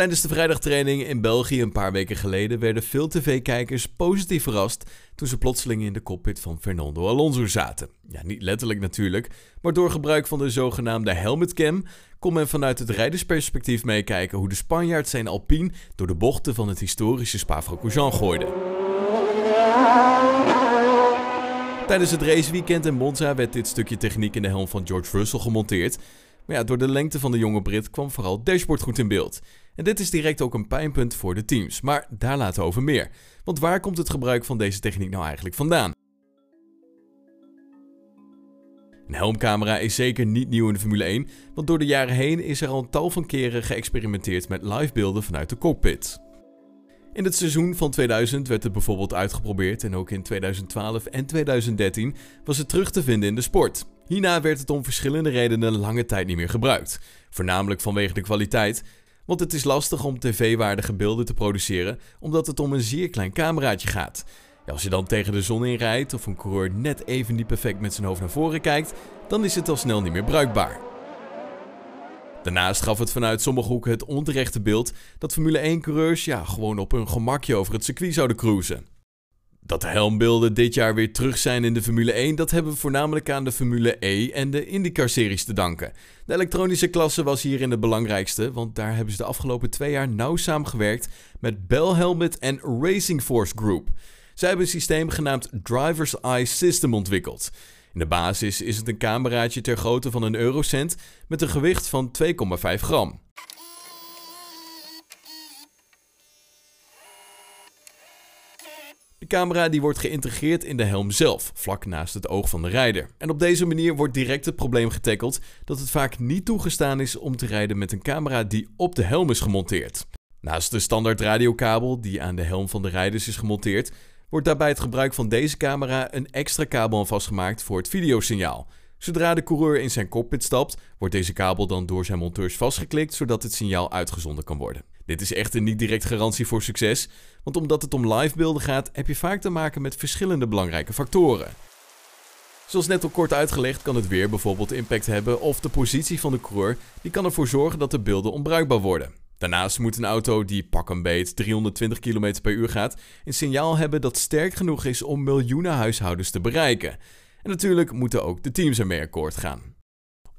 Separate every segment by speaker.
Speaker 1: Tijdens de vrijdagtraining in België een paar weken geleden werden veel tv-kijkers positief verrast toen ze plotseling in de cockpit van Fernando Alonso zaten. Ja, niet letterlijk natuurlijk, maar door gebruik van de zogenaamde helmet cam kon men vanuit het rijdersperspectief meekijken hoe de Spanjaard zijn Alpine door de bochten van het historische Spa-Francorchamps gooide. Tijdens het raceweekend in Monza werd dit stukje techniek in de helm van George Russell gemonteerd. Maar ja, door de lengte van de jonge Brit kwam vooral dashboard goed in beeld. En dit is direct ook een pijnpunt voor de teams, maar daar laten over meer. Want waar komt het gebruik van deze techniek nou eigenlijk vandaan? Een helmcamera is zeker niet nieuw in de Formule 1, want door de jaren heen is er al een tal van keren geëxperimenteerd met livebeelden vanuit de cockpit. In het seizoen van 2000 werd het bijvoorbeeld uitgeprobeerd en ook in 2012 en 2013 was het terug te vinden in de sport. Hierna werd het om verschillende redenen lange tijd niet meer gebruikt, voornamelijk vanwege de kwaliteit, want het is lastig om tv-waardige beelden te produceren omdat het om een zeer klein cameraatje gaat. Ja, als je dan tegen de zon inrijdt of een coureur net even niet perfect met zijn hoofd naar voren kijkt, dan is het al snel niet meer bruikbaar. Daarnaast gaf het vanuit sommige hoeken het onterechte beeld dat Formule 1-coureurs ja, gewoon op hun gemakje over het circuit zouden cruisen. Dat de helmbeelden dit jaar weer terug zijn in de Formule 1, dat hebben we voornamelijk aan de Formule E en de IndyCar-series te danken. De elektronische klasse was hierin de belangrijkste, want daar hebben ze de afgelopen twee jaar nauw samengewerkt met Bell Helmet en Racing Force Group. Zij hebben een systeem genaamd Driver's Eye System ontwikkeld. In de basis is het een cameraatje ter grootte van een eurocent met een gewicht van 2,5 gram. De camera die wordt geïntegreerd in de helm zelf, vlak naast het oog van de rijder. En op deze manier wordt direct het probleem getackeld dat het vaak niet toegestaan is om te rijden met een camera die op de helm is gemonteerd. Naast de standaard radiokabel die aan de helm van de rijders is gemonteerd, wordt daarbij het gebruik van deze camera een extra kabel aan vastgemaakt voor het videosignaal. Zodra de coureur in zijn cockpit stapt, wordt deze kabel dan door zijn monteurs vastgeklikt zodat het signaal uitgezonden kan worden. Dit is echter niet direct garantie voor succes, want omdat het om live beelden gaat, heb je vaak te maken met verschillende belangrijke factoren. Zoals net al kort uitgelegd kan het weer bijvoorbeeld impact hebben of de positie van de coureur die kan ervoor zorgen dat de beelden onbruikbaar worden. Daarnaast moet een auto die pak een beet 320 km per uur gaat een signaal hebben dat sterk genoeg is om miljoenen huishoudens te bereiken. En natuurlijk moeten ook de teams ermee akkoord gaan.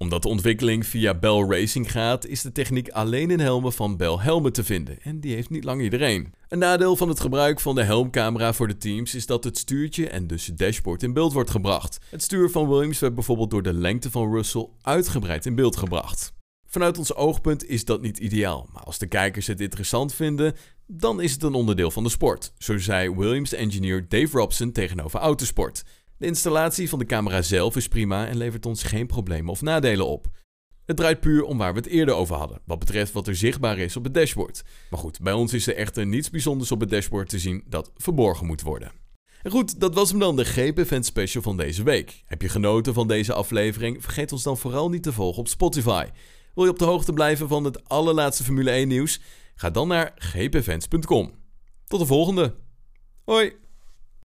Speaker 1: Omdat de ontwikkeling via Bell Racing gaat, is de techniek alleen in helmen van Bell Helmet te vinden. En die heeft niet lang iedereen. Een nadeel van het gebruik van de helmcamera voor de teams is dat het stuurtje en dus het dashboard in beeld wordt gebracht. Het stuur van Williams werd bijvoorbeeld door de lengte van Russell uitgebreid in beeld gebracht. Vanuit ons oogpunt is dat niet ideaal, maar als de kijkers het interessant vinden, dan is het een onderdeel van de sport. Zo zei Williams-engineer Dave Robson tegenover Autosport. De installatie van de camera zelf is prima en levert ons geen problemen of nadelen op. Het draait puur om waar we het eerder over hadden, wat betreft wat er zichtbaar is op het dashboard. Maar goed, bij ons is er echter niets bijzonders op het dashboard te zien dat verborgen moet worden. En goed, dat was hem dan de GP Event Special van deze week. Heb je genoten van deze aflevering? Vergeet ons dan vooral niet te volgen op Spotify. Wil je op de hoogte blijven van het allerlaatste Formule 1 nieuws? Ga dan naar gpfans.com. Tot de volgende. Hoi!